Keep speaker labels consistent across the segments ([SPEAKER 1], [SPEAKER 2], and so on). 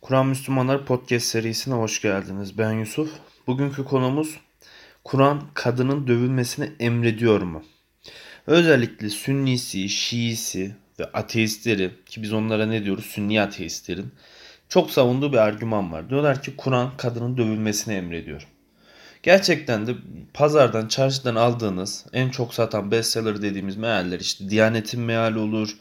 [SPEAKER 1] Kur'an Müslümanları Podcast serisine hoş geldiniz. Ben Yusuf. Bugünkü konumuz Kur'an kadının dövülmesini emrediyor mu? Özellikle Sünnisi, Şiisi ve ateistleri ki biz onlara ne diyoruz? Sünni ateistlerin çok savunduğu bir argüman var. Diyorlar ki Kur'an kadının dövülmesini emrediyor. Gerçekten de pazardan, çarşıdan aldığınız en çok satan bestseller dediğimiz mealler işte Diyanet'in meali olur,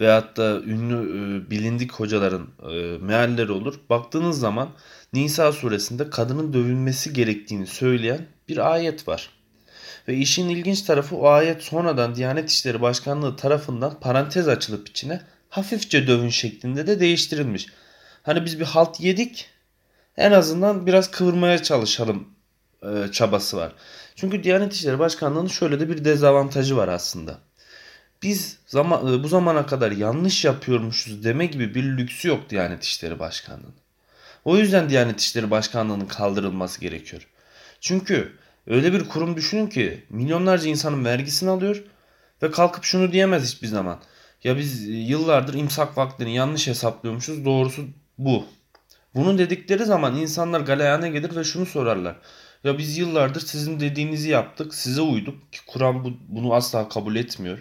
[SPEAKER 1] veyahut da ünlü e, bilindik hocaların e, mealleri olur. Baktığınız zaman Nisa suresinde kadının dövülmesi gerektiğini söyleyen bir ayet var. Ve işin ilginç tarafı o ayet sonradan Diyanet İşleri Başkanlığı tarafından parantez açılıp içine hafifçe dövün şeklinde de değiştirilmiş. Hani biz bir halt yedik en azından biraz kıvırmaya çalışalım e, çabası var. Çünkü Diyanet İşleri Başkanlığı'nın şöyle de bir dezavantajı var aslında biz zaman, e, bu zamana kadar yanlış yapıyormuşuz deme gibi bir lüksü yok Diyanet İşleri Başkanlığı'nın. O yüzden Diyanet İşleri Başkanlığı'nın kaldırılması gerekiyor. Çünkü öyle bir kurum düşünün ki milyonlarca insanın vergisini alıyor ve kalkıp şunu diyemez hiçbir zaman. Ya biz yıllardır imsak vaktini yanlış hesaplıyormuşuz doğrusu bu. Bunu dedikleri zaman insanlar galeyana gelir ve şunu sorarlar. Ya biz yıllardır sizin dediğinizi yaptık, size uyduk ki Kur'an bu, bunu asla kabul etmiyor.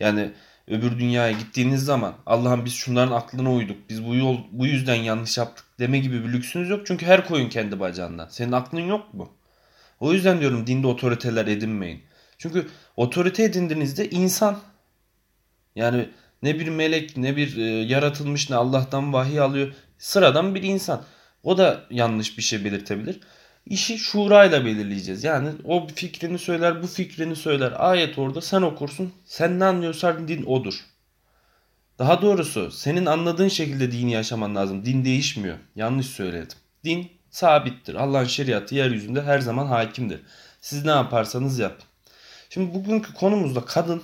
[SPEAKER 1] Yani öbür dünyaya gittiğiniz zaman Allah'ım biz şunların aklına uyduk. Biz bu yol bu yüzden yanlış yaptık deme gibi bir lüksünüz yok. Çünkü her koyun kendi bacağından. Senin aklın yok mu? O yüzden diyorum dinde otoriteler edinmeyin. Çünkü otorite edindiğinizde insan yani ne bir melek ne bir e, yaratılmış ne Allah'tan vahiy alıyor. Sıradan bir insan. O da yanlış bir şey belirtebilir. İşi şurayla belirleyeceğiz. Yani o fikrini söyler, bu fikrini söyler. Ayet orada sen okursun. Sen ne anlıyorsan din odur. Daha doğrusu senin anladığın şekilde dini yaşaman lazım. Din değişmiyor. Yanlış söyledim. Din sabittir. Allah'ın şeriatı yeryüzünde her zaman hakimdir. Siz ne yaparsanız yapın. Şimdi bugünkü konumuzda kadın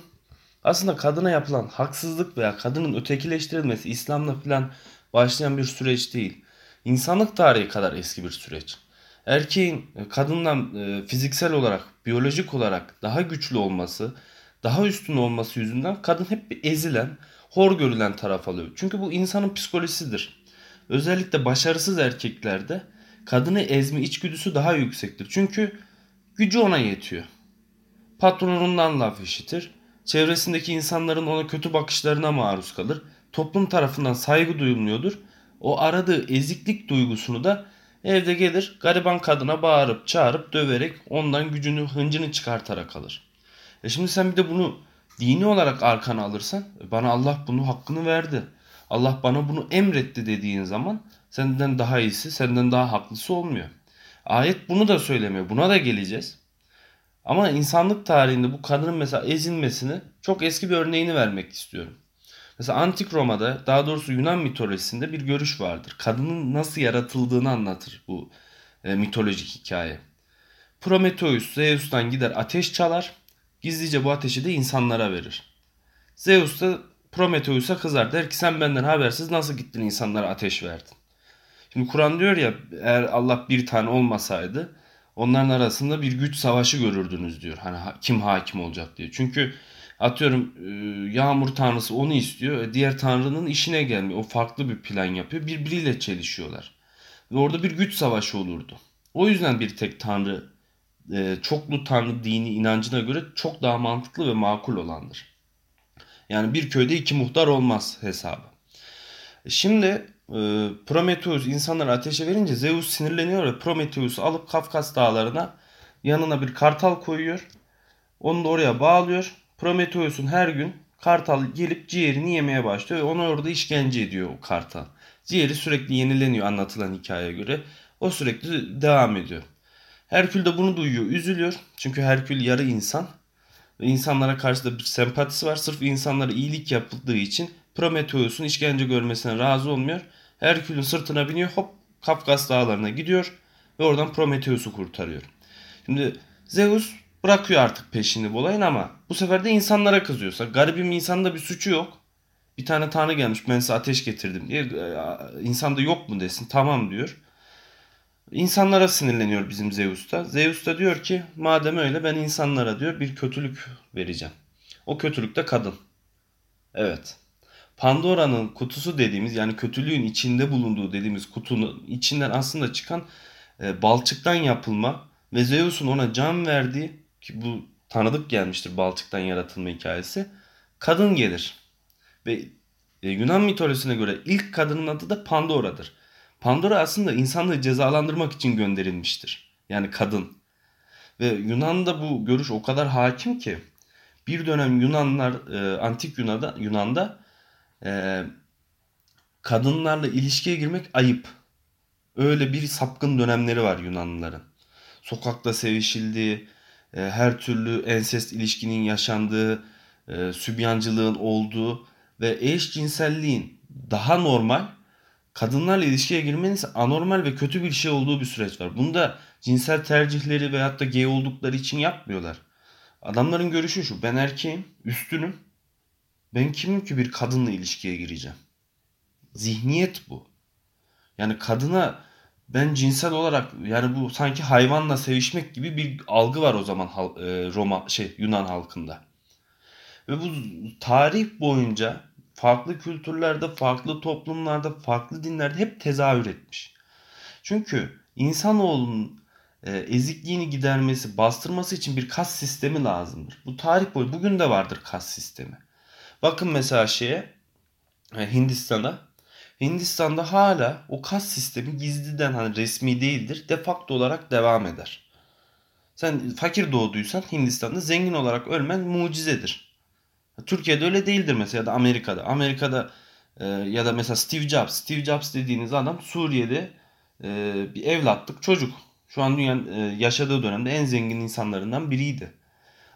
[SPEAKER 1] aslında kadına yapılan haksızlık veya kadının ötekileştirilmesi İslam'la falan başlayan bir süreç değil. İnsanlık tarihi kadar eski bir süreç erkeğin e, kadından e, fiziksel olarak, biyolojik olarak daha güçlü olması, daha üstün olması yüzünden kadın hep bir ezilen, hor görülen taraf alıyor. Çünkü bu insanın psikolojisidir. Özellikle başarısız erkeklerde kadını ezme içgüdüsü daha yüksektir. Çünkü gücü ona yetiyor. Patronundan laf işitir. Çevresindeki insanların ona kötü bakışlarına maruz kalır. Toplum tarafından saygı duyulmuyordur. O aradığı eziklik duygusunu da Evde gelir gariban kadına bağırıp çağırıp döverek ondan gücünü hıncını çıkartarak alır. E şimdi sen bir de bunu dini olarak arkana alırsan e bana Allah bunu hakkını verdi. Allah bana bunu emretti dediğin zaman senden daha iyisi senden daha haklısı olmuyor. Ayet bunu da söylemiyor. Buna da geleceğiz. Ama insanlık tarihinde bu kadının mesela ezilmesini çok eski bir örneğini vermek istiyorum. Mesela Antik Roma'da daha doğrusu Yunan mitolojisinde bir görüş vardır. Kadının nasıl yaratıldığını anlatır bu e, mitolojik hikaye. Prometheus Zeus'tan gider ateş çalar. Gizlice bu ateşi de insanlara verir. Zeus da Prometheus'a kızar. Der ki sen benden habersiz nasıl gittin insanlara ateş verdin. Şimdi Kur'an diyor ya eğer Allah bir tane olmasaydı onların arasında bir güç savaşı görürdünüz diyor. Hani kim hakim olacak diye. Çünkü Atıyorum e, yağmur tanrısı onu istiyor. E, diğer tanrının işine gelmiyor. O farklı bir plan yapıyor. Birbiriyle çelişiyorlar. Ve orada bir güç savaşı olurdu. O yüzden bir tek tanrı e, çoklu tanrı dini inancına göre çok daha mantıklı ve makul olandır. Yani bir köyde iki muhtar olmaz hesabı. Şimdi Prometheus insanları ateşe verince Zeus sinirleniyor ve Prometheus'u alıp Kafkas dağlarına yanına bir kartal koyuyor. Onu da oraya bağlıyor Prometheus'un her gün kartal gelip ciğerini yemeye başlıyor ve onu orada işkence ediyor o kartal. Ciğeri sürekli yenileniyor anlatılan hikayeye göre. O sürekli devam ediyor. Herkül de bunu duyuyor, üzülüyor. Çünkü Herkül yarı insan. İnsanlara karşı da bir sempatisi var. Sırf insanlara iyilik yapıldığı için Prometheus'un işkence görmesine razı olmuyor. Herkül'ün sırtına biniyor hop Kafkas dağlarına gidiyor ve oradan Prometheus'u kurtarıyor. Şimdi Zeus bırakıyor artık peşini bu olayın ama bu sefer de insanlara kızıyorsa garibim insanda bir suçu yok. Bir tane tanrı gelmiş ben size ateş getirdim diye e, insanda yok mu desin tamam diyor. İnsanlara sinirleniyor bizim Zeus da. Zeus da diyor ki madem öyle ben insanlara diyor bir kötülük vereceğim. O kötülük de kadın. Evet. Pandora'nın kutusu dediğimiz yani kötülüğün içinde bulunduğu dediğimiz kutunun içinden aslında çıkan e, balçıktan yapılma ve Zeus'un ona can verdiği ki bu tanıdık gelmiştir balçıktan yaratılma hikayesi. Kadın gelir. Ve e, Yunan mitolojisine göre ilk kadının adı da Pandora'dır. Pandora aslında insanlığı cezalandırmak için gönderilmiştir. Yani kadın. Ve Yunan'da bu görüş o kadar hakim ki bir dönem Yunanlar e, antik Yunan'da Yunan'da e, kadınlarla ilişkiye girmek ayıp. Öyle bir sapkın dönemleri var Yunanlıların. Sokakta sevişildiği, e, her türlü ensest ilişkinin yaşandığı, e, sübyancılığın olduğu ve eşcinselliğin daha normal, kadınlarla ilişkiye girmenin ise anormal ve kötü bir şey olduğu bir süreç var. Bunda cinsel tercihleri veyahut da gay oldukları için yapmıyorlar. Adamların görüşü şu. Ben erkeğim, üstünüm. Ben kimim ki bir kadınla ilişkiye gireceğim? Zihniyet bu. Yani kadına ben cinsel olarak yani bu sanki hayvanla sevişmek gibi bir algı var o zaman e, Roma şey Yunan halkında. Ve bu tarih boyunca farklı kültürlerde, farklı toplumlarda, farklı dinlerde hep tezahür etmiş. Çünkü insanoğlunun e, ezikliğini gidermesi, bastırması için bir kas sistemi lazımdır. Bu tarih boyu bugün de vardır kas sistemi. Bakın mesela şeye e, Hindistan'a Hindistan'da hala o kas sistemi gizliden hani resmi değildir. De facto olarak devam eder. Sen fakir doğduysan Hindistan'da zengin olarak ölmen mucizedir. Türkiye'de öyle değildir mesela ya da Amerika'da. Amerika'da e, ya da mesela Steve Jobs. Steve Jobs dediğiniz adam Suriye'de e, bir evlatlık çocuk. Şu an dünyanın e, yaşadığı dönemde en zengin insanlarından biriydi.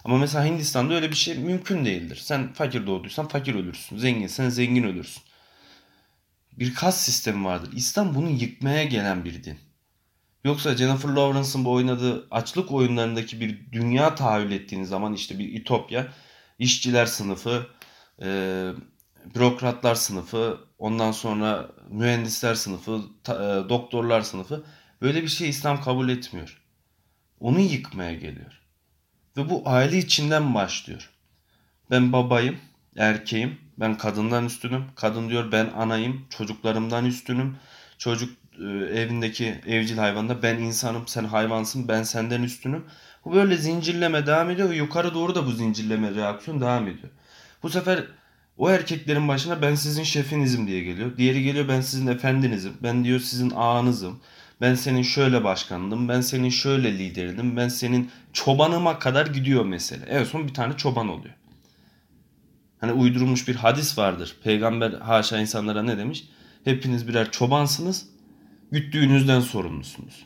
[SPEAKER 1] Ama mesela Hindistan'da öyle bir şey mümkün değildir. Sen fakir doğduysan fakir ölürsün. Zenginsen zengin ölürsün bir kas sistemi vardır. İslam bunu yıkmaya gelen bir din. Yoksa Jennifer Lawrence'ın bu oynadığı açlık oyunlarındaki bir dünya tahayyül ettiğiniz zaman işte bir ütopya, işçiler sınıfı, e, bürokratlar sınıfı, ondan sonra mühendisler sınıfı, ta, e, doktorlar sınıfı böyle bir şey İslam kabul etmiyor. Onu yıkmaya geliyor. Ve bu aile içinden başlıyor. Ben babayım, erkeğim. Ben kadından üstünüm. Kadın diyor ben anayım. Çocuklarımdan üstünüm. Çocuk e, evindeki evcil hayvanda ben insanım sen hayvansın ben senden üstünüm. Bu böyle zincirleme devam ediyor ve yukarı doğru da bu zincirleme reaksiyon devam ediyor. Bu sefer o erkeklerin başına ben sizin şefinizim diye geliyor. Diğeri geliyor ben sizin efendinizim. Ben diyor sizin ağanızım. Ben senin şöyle başkandım. Ben senin şöyle liderinim. Ben senin çobanıma kadar gidiyor mesele. Evet son bir tane çoban oluyor hani uydurulmuş bir hadis vardır. Peygamber haşa insanlara ne demiş? Hepiniz birer çobansınız. Güttüğünüzden sorumlusunuz.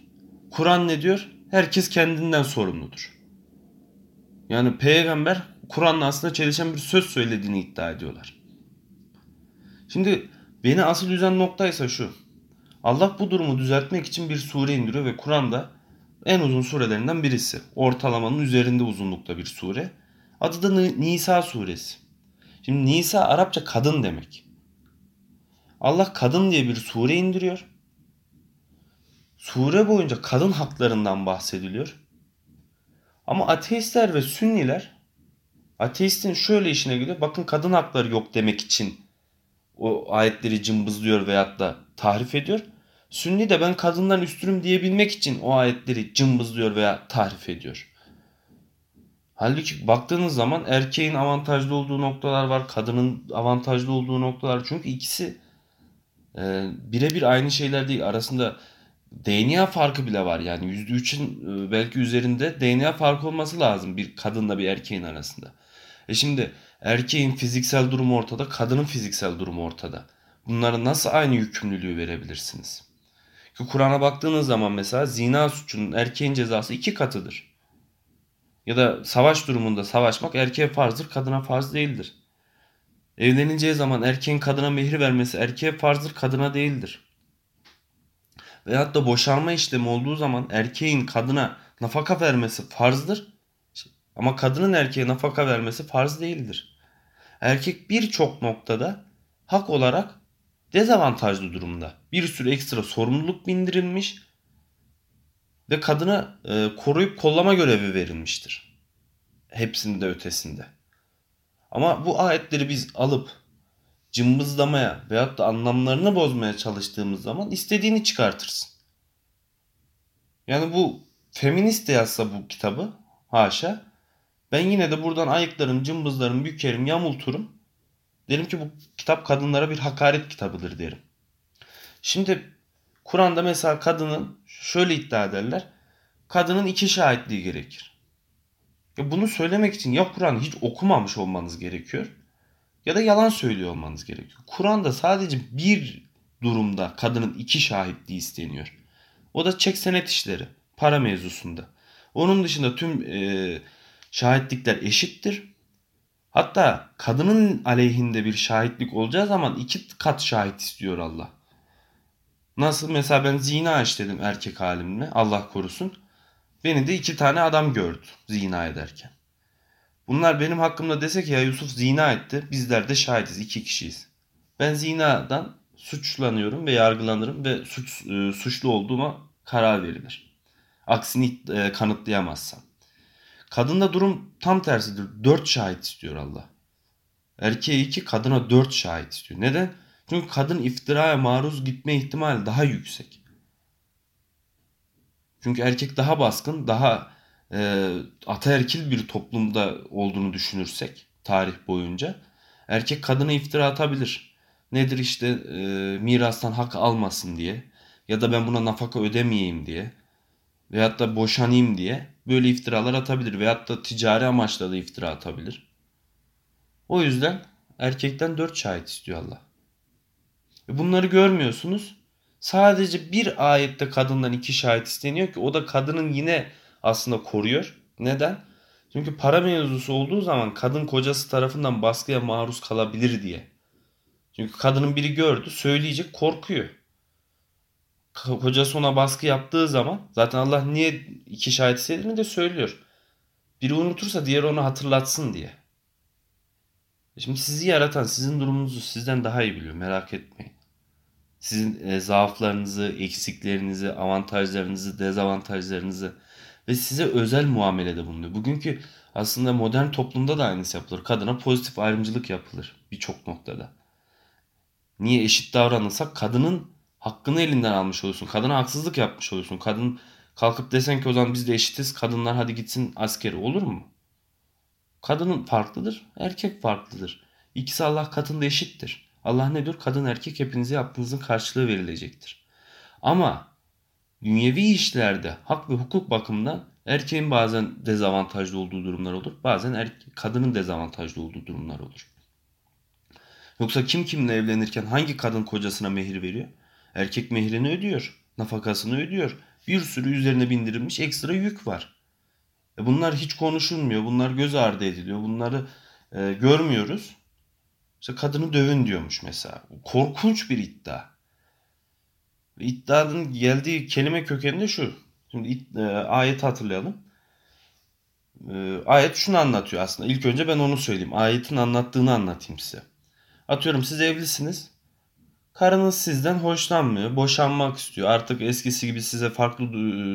[SPEAKER 1] Kur'an ne diyor? Herkes kendinden sorumludur. Yani peygamber Kur'an'la aslında çelişen bir söz söylediğini iddia ediyorlar. Şimdi beni asıl üzen nokta şu. Allah bu durumu düzeltmek için bir sure indiriyor ve Kur'an'da en uzun surelerinden birisi. Ortalamanın üzerinde uzunlukta bir sure. Adı da Nisa suresi. Şimdi Nisa Arapça kadın demek. Allah kadın diye bir sure indiriyor. Sure boyunca kadın haklarından bahsediliyor. Ama ateistler ve sünniler ateistin şöyle işine geliyor. Bakın kadın hakları yok demek için o ayetleri cımbızlıyor veyahut da tahrif ediyor. Sünni de ben kadından üstünüm diyebilmek için o ayetleri cımbızlıyor veya tahrif ediyor. Halbuki baktığınız zaman erkeğin avantajlı olduğu noktalar var, kadının avantajlı olduğu noktalar. Çünkü ikisi e, birebir aynı şeyler değil. Arasında DNA farkı bile var. Yani %3'ün e, belki üzerinde DNA farkı olması lazım bir kadınla bir erkeğin arasında. E şimdi erkeğin fiziksel durumu ortada, kadının fiziksel durumu ortada. Bunlara nasıl aynı yükümlülüğü verebilirsiniz? Ki Kur'an'a baktığınız zaman mesela zina suçunun erkeğin cezası iki katıdır ya da savaş durumunda savaşmak erkeğe farzdır, kadına farz değildir. Evlenileceği zaman erkeğin kadına mehir vermesi erkeğe farzdır, kadına değildir. Veyahut da boşanma işlemi olduğu zaman erkeğin kadına nafaka vermesi farzdır. Ama kadının erkeğe nafaka vermesi farz değildir. Erkek birçok noktada hak olarak dezavantajlı durumda. Bir sürü ekstra sorumluluk bindirilmiş ve kadına e, koruyup kollama görevi verilmiştir. Hepsinde ötesinde. Ama bu ayetleri biz alıp cımbızlamaya veyahut da anlamlarını bozmaya çalıştığımız zaman istediğini çıkartırsın. Yani bu feminist de yazsa bu kitabı haşa ben yine de buradan ayıklarım, cımbızlarım, bükerim, yamulturum. Derim ki bu kitap kadınlara bir hakaret kitabıdır derim. Şimdi Kur'an'da mesela kadının şöyle iddia ederler. Kadının iki şahitliği gerekir. Ya bunu söylemek için ya Kur'an hiç okumamış olmanız gerekiyor ya da yalan söylüyor olmanız gerekiyor. Kur'an'da sadece bir durumda kadının iki şahitliği isteniyor. O da çek senet işleri, para mevzusunda. Onun dışında tüm e, şahitlikler eşittir. Hatta kadının aleyhinde bir şahitlik olacağı zaman iki kat şahit istiyor Allah. Nasıl mesela ben zina işledim erkek halimle Allah korusun. Beni de iki tane adam gördü zina ederken. Bunlar benim hakkımda dese ki ya Yusuf zina etti bizler de şahidiz iki kişiyiz. Ben zinadan suçlanıyorum ve yargılanırım ve suç, e, suçlu olduğuma karar verilir. Aksini e, kanıtlayamazsam. Kadında durum tam tersidir. Dört şahit istiyor Allah. Erkeğe iki, kadına dört şahit istiyor. Neden? Çünkü kadın iftiraya maruz gitme ihtimali daha yüksek. Çünkü erkek daha baskın, daha e, ataerkil bir toplumda olduğunu düşünürsek tarih boyunca erkek kadına iftira atabilir. Nedir işte e, mirastan hak almasın diye ya da ben buna nafaka ödemeyeyim diye veyahut da boşanayım diye böyle iftiralar atabilir veyahut da ticari amaçla da iftira atabilir. O yüzden erkekten dört şahit istiyor Allah. Bunları görmüyorsunuz. Sadece bir ayette kadından iki şahit isteniyor ki o da kadının yine aslında koruyor. Neden? Çünkü para mevzusu olduğu zaman kadın kocası tarafından baskıya maruz kalabilir diye. Çünkü kadının biri gördü söyleyecek korkuyor. Kocası ona baskı yaptığı zaman zaten Allah niye iki şahit istediğini de söylüyor. Biri unutursa diğeri onu hatırlatsın diye. Şimdi sizi yaratan sizin durumunuzu sizden daha iyi biliyor merak etmeyin. Sizin e, zaaflarınızı, eksiklerinizi, avantajlarınızı, dezavantajlarınızı ve size özel muamelede bulunuyor. Bugünkü aslında modern toplumda da aynısı yapılır. Kadına pozitif ayrımcılık yapılır birçok noktada. Niye eşit davranırsak kadının hakkını elinden almış olursun. Kadına haksızlık yapmış olursun. Kadın kalkıp desen ki o zaman biz de eşitiz. Kadınlar hadi gitsin askeri olur mu? Kadının farklıdır, erkek farklıdır. İkisi Allah katında eşittir. Allah ne diyor? Kadın erkek hepinize yaptığınızın karşılığı verilecektir. Ama dünyevi işlerde hak ve hukuk bakımından erkeğin bazen dezavantajlı olduğu durumlar olur. Bazen erke- kadının dezavantajlı olduğu durumlar olur. Yoksa kim kimle evlenirken hangi kadın kocasına mehir veriyor? Erkek mehrini ödüyor. Nafakasını ödüyor. Bir sürü üzerine bindirilmiş ekstra yük var. E bunlar hiç konuşulmuyor. Bunlar göz ardı ediliyor. Bunları e, görmüyoruz. İşte kadını dövün diyormuş mesela. Korkunç bir iddia. İddianın geldiği kelime kökeninde şu. Şimdi e, ayeti hatırlayalım. E, ayet şunu anlatıyor aslında. İlk önce ben onu söyleyeyim. Ayetin anlattığını anlatayım size. Atıyorum siz evlisiniz. Karınız sizden hoşlanmıyor. Boşanmak istiyor. Artık eskisi gibi size farklı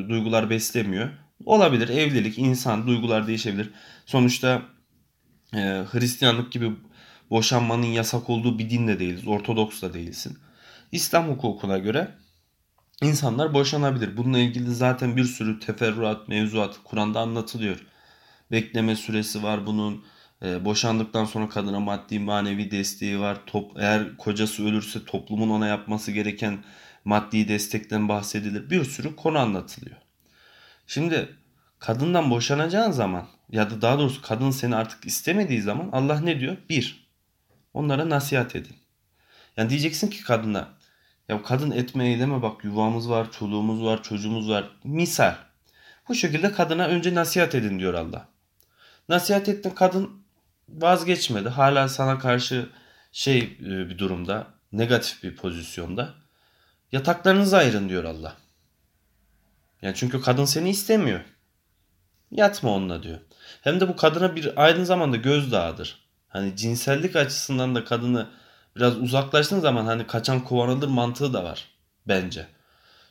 [SPEAKER 1] duygular beslemiyor. Olabilir. Evlilik, insan, duygular değişebilir. Sonuçta e, Hristiyanlık gibi boşanmanın yasak olduğu bir din de değiliz. Ortodoks da değilsin. İslam hukukuna göre insanlar boşanabilir. Bununla ilgili zaten bir sürü teferruat, mevzuat Kur'an'da anlatılıyor. Bekleme süresi var bunun. E, boşandıktan sonra kadına maddi manevi desteği var. Top, eğer kocası ölürse toplumun ona yapması gereken maddi destekten bahsedilir. Bir sürü konu anlatılıyor. Şimdi kadından boşanacağın zaman ya da daha doğrusu kadın seni artık istemediği zaman Allah ne diyor? Bir, onlara nasihat edin. Yani diyeceksin ki kadına ya kadın etme eyleme bak yuvamız var, çoluğumuz var, çocuğumuz var. Misal. Bu şekilde kadına önce nasihat edin diyor Allah. Nasihat ettin kadın vazgeçmedi. Hala sana karşı şey e, bir durumda, negatif bir pozisyonda. Yataklarınızı ayırın diyor Allah. Yani çünkü kadın seni istemiyor. Yatma onunla diyor. Hem de bu kadına bir aynı zamanda gözdağıdır. Hani cinsellik açısından da kadını biraz uzaklaştığın zaman hani kaçan kovanılır mantığı da var bence.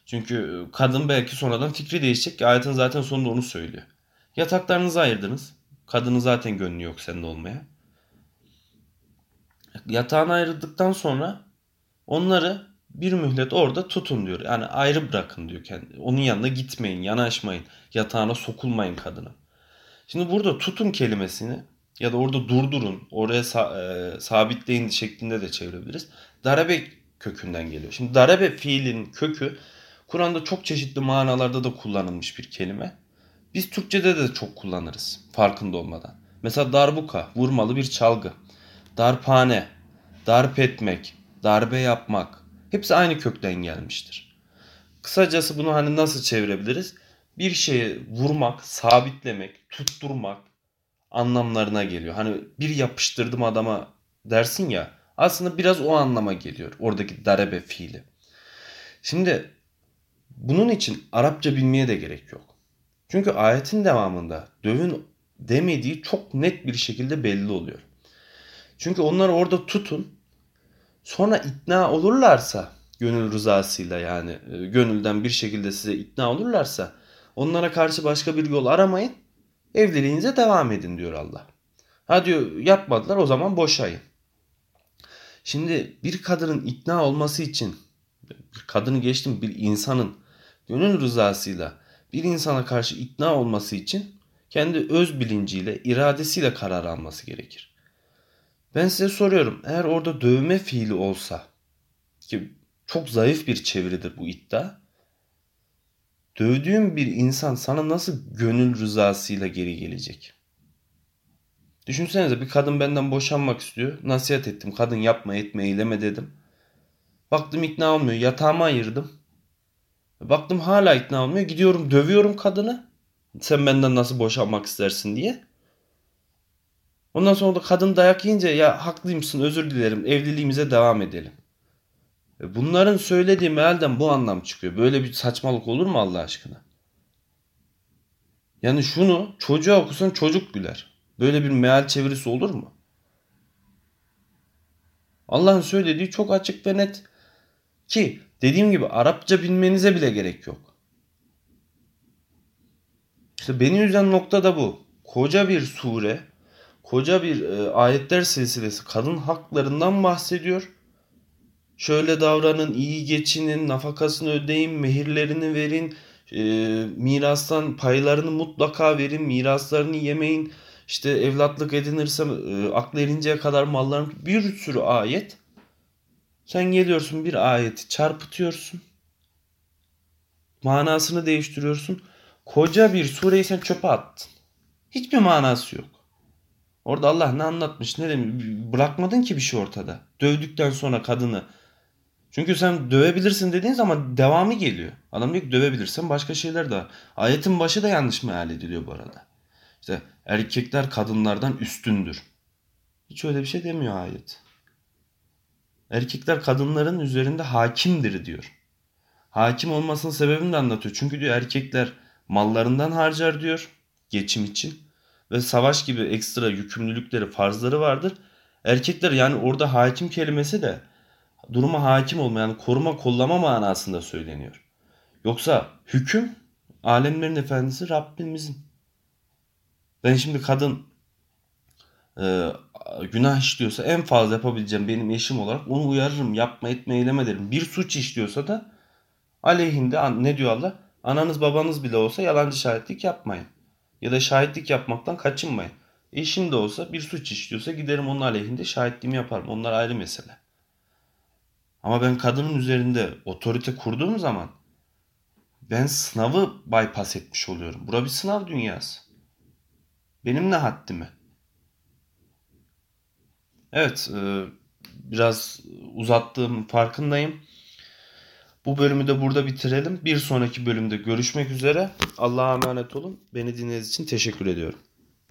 [SPEAKER 1] Çünkü kadın belki sonradan fikri değişecek ki ayetin zaten sonunda onu söylüyor. Yataklarınızı ayırdınız. Kadının zaten gönlü yok sende olmaya. yatağına ayrıldıktan sonra onları bir mühlet orada tutun diyor. Yani ayrı bırakın diyor kendi. Onun yanına gitmeyin, yanaşmayın, yatağına sokulmayın kadına. Şimdi burada tutun kelimesini ya da orada durdurun, oraya sa- e, sabitleyin şeklinde de çevirebiliriz. Darabe kökünden geliyor. Şimdi darabe fiilin kökü Kur'an'da çok çeşitli manalarda da kullanılmış bir kelime. Biz Türkçe'de de çok kullanırız farkında olmadan. Mesela darbuka, vurmalı bir çalgı. Darphane, darp etmek, darbe yapmak. Hepsi aynı kökten gelmiştir. Kısacası bunu hani nasıl çevirebiliriz? Bir şeye vurmak, sabitlemek, tutturmak anlamlarına geliyor. Hani bir yapıştırdım adama dersin ya aslında biraz o anlama geliyor oradaki darebe fiili. Şimdi bunun için Arapça bilmeye de gerek yok. Çünkü ayetin devamında dövün demediği çok net bir şekilde belli oluyor. Çünkü onlar orada tutun. Sonra ikna olurlarsa gönül rızasıyla yani e, gönülden bir şekilde size ikna olurlarsa onlara karşı başka bir yol aramayın. Evliliğinize devam edin diyor Allah. Ha diyor yapmadılar o zaman boşayın. Şimdi bir kadının ikna olması için bir kadını geçtim bir insanın gönül rızasıyla bir insana karşı ikna olması için kendi öz bilinciyle, iradesiyle karar alması gerekir. Ben size soruyorum eğer orada dövme fiili olsa ki çok zayıf bir çeviridir bu iddia. Dövdüğün bir insan sana nasıl gönül rızasıyla geri gelecek? Düşünsenize bir kadın benden boşanmak istiyor. Nasihat ettim. Kadın yapma etme eyleme dedim. Baktım ikna olmuyor. Yatağıma ayırdım. Baktım hala ikna olmuyor. Gidiyorum dövüyorum kadını. Sen benden nasıl boşanmak istersin diye. Ondan sonra da kadın dayak yiyince ya haklıymışsın özür dilerim evliliğimize devam edelim. E, bunların söylediği mealden bu anlam çıkıyor. Böyle bir saçmalık olur mu Allah aşkına? Yani şunu çocuğa okusan çocuk güler. Böyle bir meal çevirisi olur mu? Allah'ın söylediği çok açık ve net. Ki dediğim gibi Arapça bilmenize bile gerek yok. İşte beni üzen nokta da bu. Koca bir sure, koca bir e, ayetler silsilesi kadın haklarından bahsediyor. Şöyle davranın, iyi geçinin, nafakasını ödeyin, mehirlerini verin, e, mirastan paylarını mutlaka verin, miraslarını yemeyin. İşte evlatlık edinirse e, aklı erinceye kadar malların bir sürü ayet. Sen geliyorsun bir ayeti çarpıtıyorsun. Manasını değiştiriyorsun. Koca bir sureyi sen çöpe attın. Hiçbir manası yok. Orada Allah ne anlatmış ne demiş bırakmadın ki bir şey ortada. Dövdükten sonra kadını. Çünkü sen dövebilirsin dediğin zaman devamı geliyor. Adam diyor ki dövebilirsin başka şeyler de. Ayetin başı da yanlış meal ediliyor bu arada. İşte erkekler kadınlardan üstündür. Hiç öyle bir şey demiyor ayet. Erkekler kadınların üzerinde hakimdir diyor. Hakim olmasının sebebini de anlatıyor. Çünkü diyor erkekler mallarından harcar diyor geçim için ve savaş gibi ekstra yükümlülükleri, farzları vardır. Erkekler yani orada hakim kelimesi de duruma hakim olma yani koruma kollama manasında söyleniyor. Yoksa hüküm alemlerin efendisi Rabbimizin. Ben şimdi kadın e, günah işliyorsa en fazla yapabileceğim benim eşim olarak onu uyarırım. Yapma etme eyleme derim. Bir suç işliyorsa da aleyhinde ne diyor Allah? Ananız babanız bile olsa yalancı şahitlik yapmayın. Ya da şahitlik yapmaktan kaçınmayın. Eşim de olsa bir suç işliyorsa giderim onun aleyhinde şahitliğimi yaparım. Onlar ayrı mesele. Ama ben kadının üzerinde otorite kurduğum zaman ben sınavı bypass etmiş oluyorum. Bura bir sınav dünyası. Benim ne haddime? Evet, e, biraz uzattığım farkındayım. Bu bölümü de burada bitirelim. Bir sonraki bölümde görüşmek üzere. Allah'a emanet olun. Beni dinlediğiniz için teşekkür ediyorum.